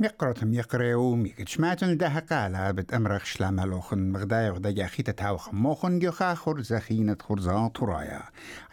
ميقرتم يقرأو ميكتش ماتن ده قالا بتأمرخ شلام لوخن مغداي وغدا جاخي تتاوخ موخن جوخا خرزة خينة خرزة طرايا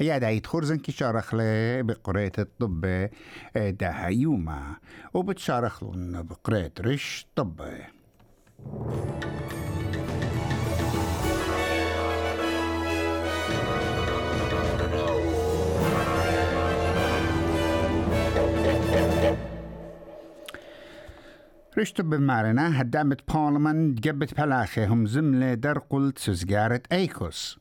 ايا دايت خرزن كي شارخ لي بقرية الطب ده يوما. وبتشارخ لون بقرية رش طب. رشت بمارنا هدامت بارلمان جبت بلاخي هم زملة در قلت سزجارت ايكوس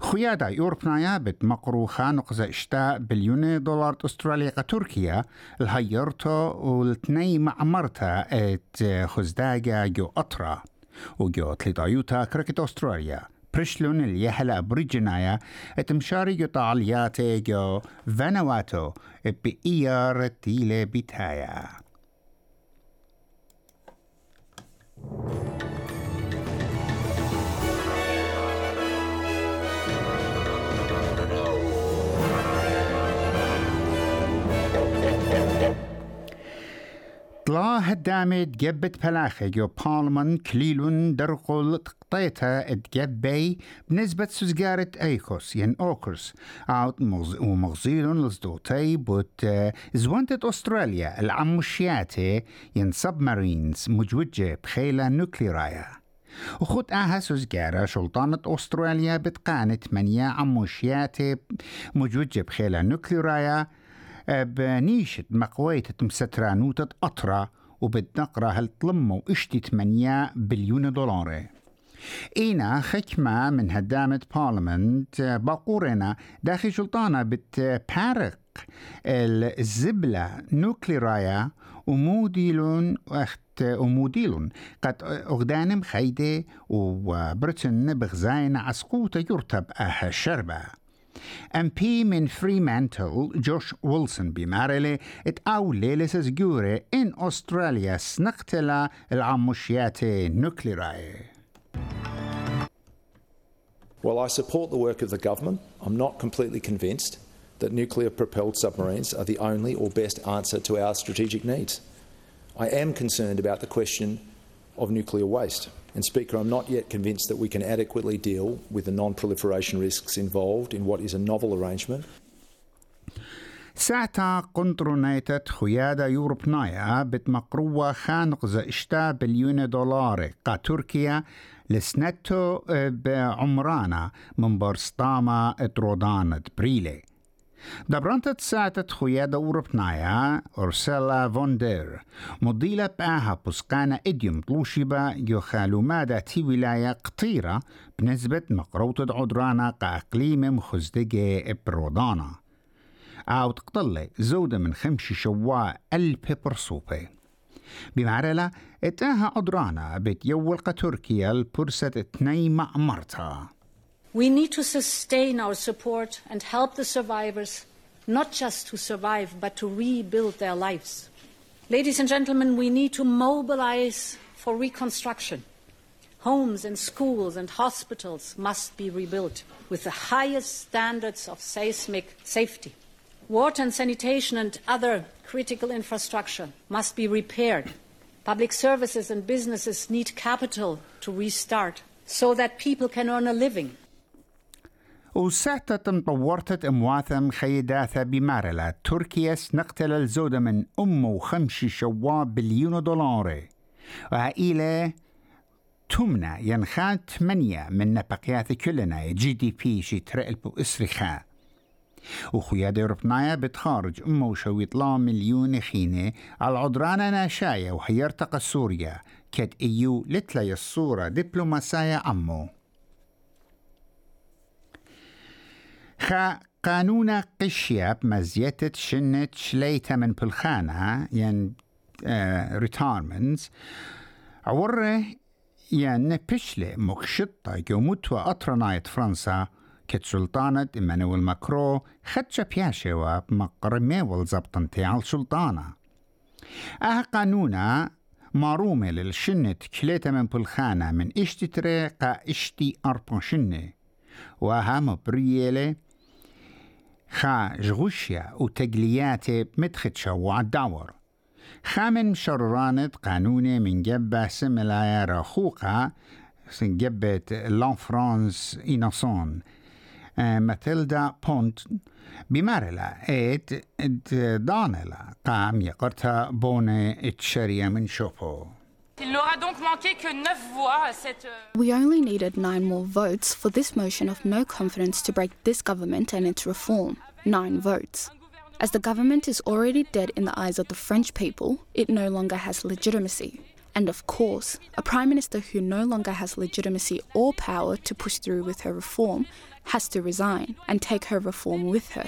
خيادا يوربنايا بت مقروخة نقزة اشتاء بليون دولار استراليا تركيا الهيرتو والتني معمرتا ات خزداجا جو اطرا وجو تليدايوتا كركت استراليا برشلون اللي هلا بريجنايا اتمشاري جو طالياتي جو فانواتو بإيار تيلي بيتايا Thank you. طلا هدامت جبت بلاخي جو بارلمان كليلون درقل تقطيتا اتجبي بنسبة سزجارة ايكوس ين اوكرس آوت مغز ومغزيلون لصدوتي بوت زوانتت استراليا العموشياتي ين سبمارينز مجوجة بخيلة نوكليرايا وخد آها سوزجارة شلطانة أستراليا بتقانت منيا عموشياتي مجوجة بخيلة نوكليرايا بنيشة مقوية مسترانوتة أطرة وبتنقرة هالطلمة واشتي 8 بليون دولار إينا خكمة من هدامة بارلمنت باقورنا داخل سلطانة بتبارق الزبلة نوكليرايا وموديلون وموديلون قد أغدانم خيدة وبرتن بغزاين عسقوطة يرتب أها الشربة. MP Fremantle, Josh Wilson it-għawli in Australia. Well, I support the work of the government. I'm not completely convinced that nuclear propelled submarines are the only or best answer to our strategic needs. I am concerned about the question of nuclear waste. And, Speaker, I'm not yet convinced that we can adequately deal with the non proliferation risks involved in what is a novel arrangement. ساعتا قنطرونيتت خيادة يوروبنايا بتمقروة خانق اشتا بليون دولار قا تركيا لسنتو بعمرانا من برسطامة اترودان بريلي دبرانتت ساعتت خيادة أوروبنايا أرسلا فوندير مضيلة بآها بسقانا إديوم طلوشبا يخالو مادا تي ولاية قطيرة بنسبة مقروطة عدرانا كأقليم مخزدقة برودانا أو تقتل زودة من خمشي شواء البيبر صوبي بمعرلة اتاها عدرانا بتيول تركيا البرسة اتني معمرتها We need to sustain our support and help the survivors, not just to survive, but to rebuild their lives. Ladies and gentlemen, we need to mobilize for reconstruction. Homes and schools and hospitals must be rebuilt with the highest standards of seismic safety. Water and sanitation and other critical infrastructure must be repaired. Public services and businesses need capital to restart so that people can earn a living وساعتا طورتت امواثم خيداثا بمارلا تركيا سنقتل الزودة من أم وخمشي شواب بليون دولار. وإلى تمنى ينخات ثمانية من نبقيات كلنا جي دي بي شي ترقلبو إسرخا وخيادة ربنايا بتخارج أمه وشويط لا مليون خينة على عدرانا ناشايا وحيرتق سوريا. كد إيو لتلا الصورة دبلوماسايا عمو. خا قانون قشياب مزيتة شنت شليتا من بلخانة ين آه ريتارمنز عوره ين بشلة مكشطة يوموتوا أطرنايت فرنسا كت سلطانة إيمانويل ماكرو خدشة بياشة ومقرمي والزبطن تيال سلطانة. أها قانونا مارومة للشنت كليتا من بلخانة من اشتي طريقة اشتي أربع شنة. وها مبريلة خا جغوشيا وتقلياتي متختشا وعداور خامن شررانت قانوني من جبة سملايا رخوقة جبة لانفرانس إيناسون ماتيلدا بونت بمارلا ايت دانلا قام يقرتا بوني اتشريا من شوبو Il n'aura donc manqué que 9 voix à cette. Euh, we only needed nine more votes for this motion of no confidence to break this government and its reform. Nine votes. As the government is already dead in the eyes of the French people, it no longer has legitimacy. And of course, a Prime Minister who no longer has legitimacy or power to push through with her reform has to resign and take her reform with her.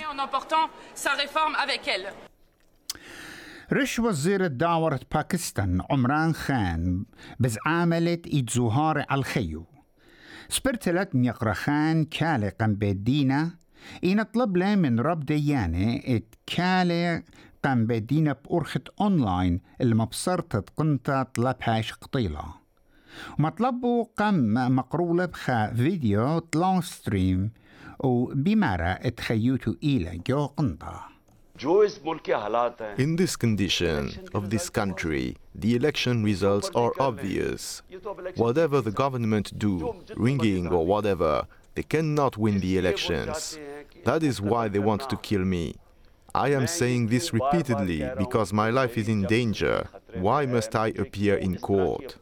رش وزير داورة باكستان عمران خان بزعاملة إيدزوهار الخيو سبرتلت نيقرا خان كالي قم بيدينا إن طلب له من رب ديانة ات كالي قم بيدينا بأرخة أونلاين المبصرة قنطة طلبهاش قطيلة ومطلبه قم مقرولة بخا فيديو طلون ستريم وبمارا اتخيوتو إلى جو قنطة. In this condition of this country, the election results are obvious. Whatever the government do, ringing or whatever, they cannot win the elections. That is why they want to kill me. I am saying this repeatedly because my life is in danger. Why must I appear in court?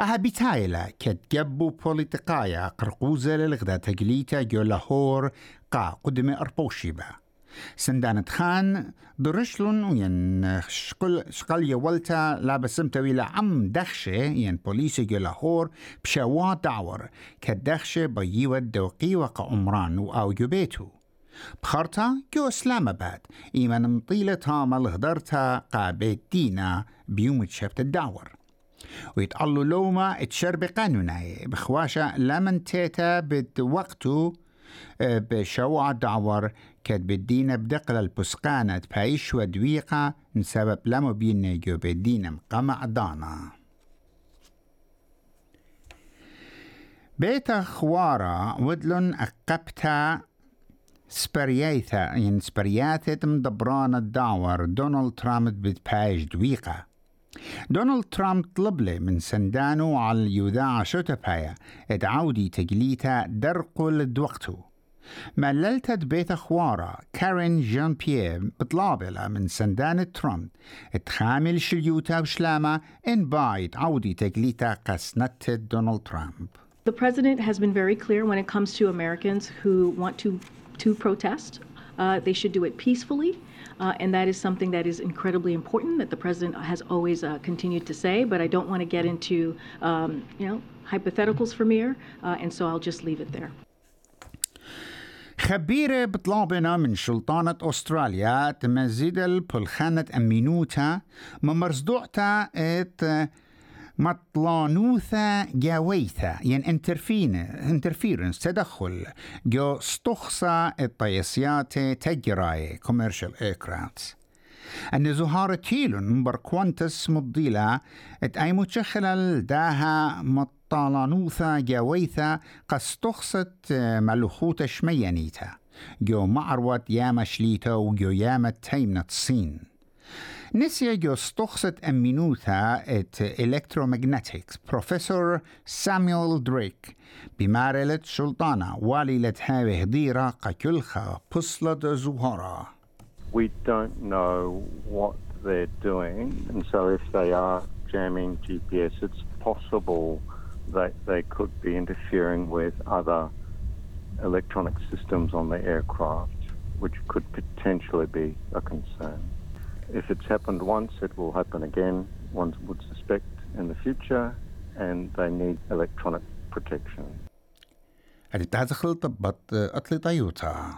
أها بتايلا كتجبو بوليتقايا قرقوزة للغدا تقليتا جو لاهور قا قدم أربوشيبا. سندانت خان درشلون وين شقل شقل يولتا لابسم تويلة عم دخشة ين بوليسي جو لاهور بشوا دعور. كدخشة بيوة دوقي وقا عمران أو جبيتو بخرتا جو إسلام آباد. إيمان مطيلة تامل هدرتا قابيت دينا بيوم شبت الدعور. ويتقلوا لوما تشرب قانوناي بخواشا لمن تيتا بوقتو آه، بشوع دعور كد بدينا بدقل البسقانة. بايش ودويقة نسبب لمو بينا جو بدينا مقمع دانا بيت خوارا ودلن أقبتا سبرياتا يعني سبرياتت مدبران الدعور. دونالد ترامب بتبايش دويقة. دونالد ترامب طلب له من سندانو على اليوذاع شوتبايا ادعودي تجليتا درقل دوقتو مللتت بيت خوارا كارين جان بيير بطلابلة من سندان ترامب. تخامل شليوتا وشلاما إن بايت عودي تجليتا قسنت دونالد ترامب. The president has been very clear when it comes to Americans who want to, to protest. Uh, they should do it peacefully. Uh, and that is something that is incredibly important that the president has always uh, continued to say. But I don't want to get into, um, you know, hypotheticals for Mir, uh, and so I'll just leave it there. خبيرة بطلابنا من سلطانة أستراليا تمزيد البلخانة أمينوتا ممرزدوعتا ات مطلانوثا جاويثا يعني انترفينا انترفيرنس تدخل. جو استخصى الطيسيات تجراي كوميرشال ايركرافتس أن زهارة تيلون بركوانتس مضيلة ات أي متشخلة داها مطلانوثا جاويثا قستخصت ملوخوت شميانيتا. جو معروت ياما شليتا وجو ياما تيمنة الصين نسي جو استخصت أمينوثا ات electromagnetics بروفيسور سامويل دريك بمارلة سلطانة والي هاوي هديرة قكلخة بصلة زهورة We don't know what they're doing, and so if they are jamming GPS, it's possible that they could be interfering with other electronic systems on the aircraft, which could potentially be a concern. If it's happened once, it will happen again, one would suspect, in the future, and they need electronic protection. هذه تدخل طبط أطلي طيوتا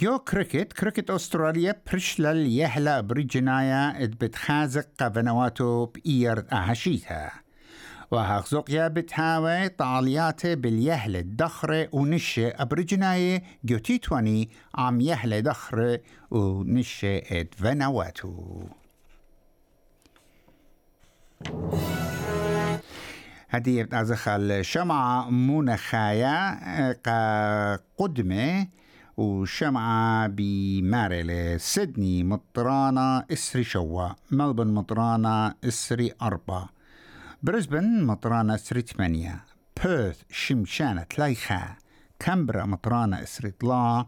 جو كريكت كريكت أستراليا برشلل يهلا برجنايا بتخازق قبنواتو بإير أهشيتها وهخزقيا بتهاوي طالياته باليهل الدخرة ونشة أبرجناية جو تيتواني عم يهل دخرة ونشة ات فنواتو هدية أزخل شمعة منخايا قدمة وشمعة بماريلي سيدني مطرانة إسري شوا ملبن مطرانة إسري أربعة. بريسبن مطرانة إسري ثمانية. بيرث شمشانة تلايخا كامبرا مطرانة إسري طلا.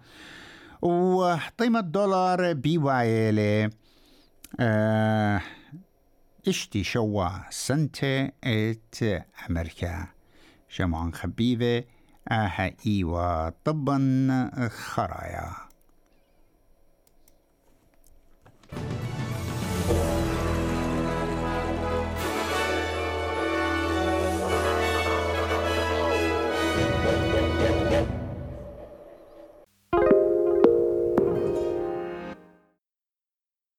وقيمة دولار بي وايلي آه إشتي شوا سنتي إت أمريكا. شمعان خبيبه أها ايوا طبا خرايا.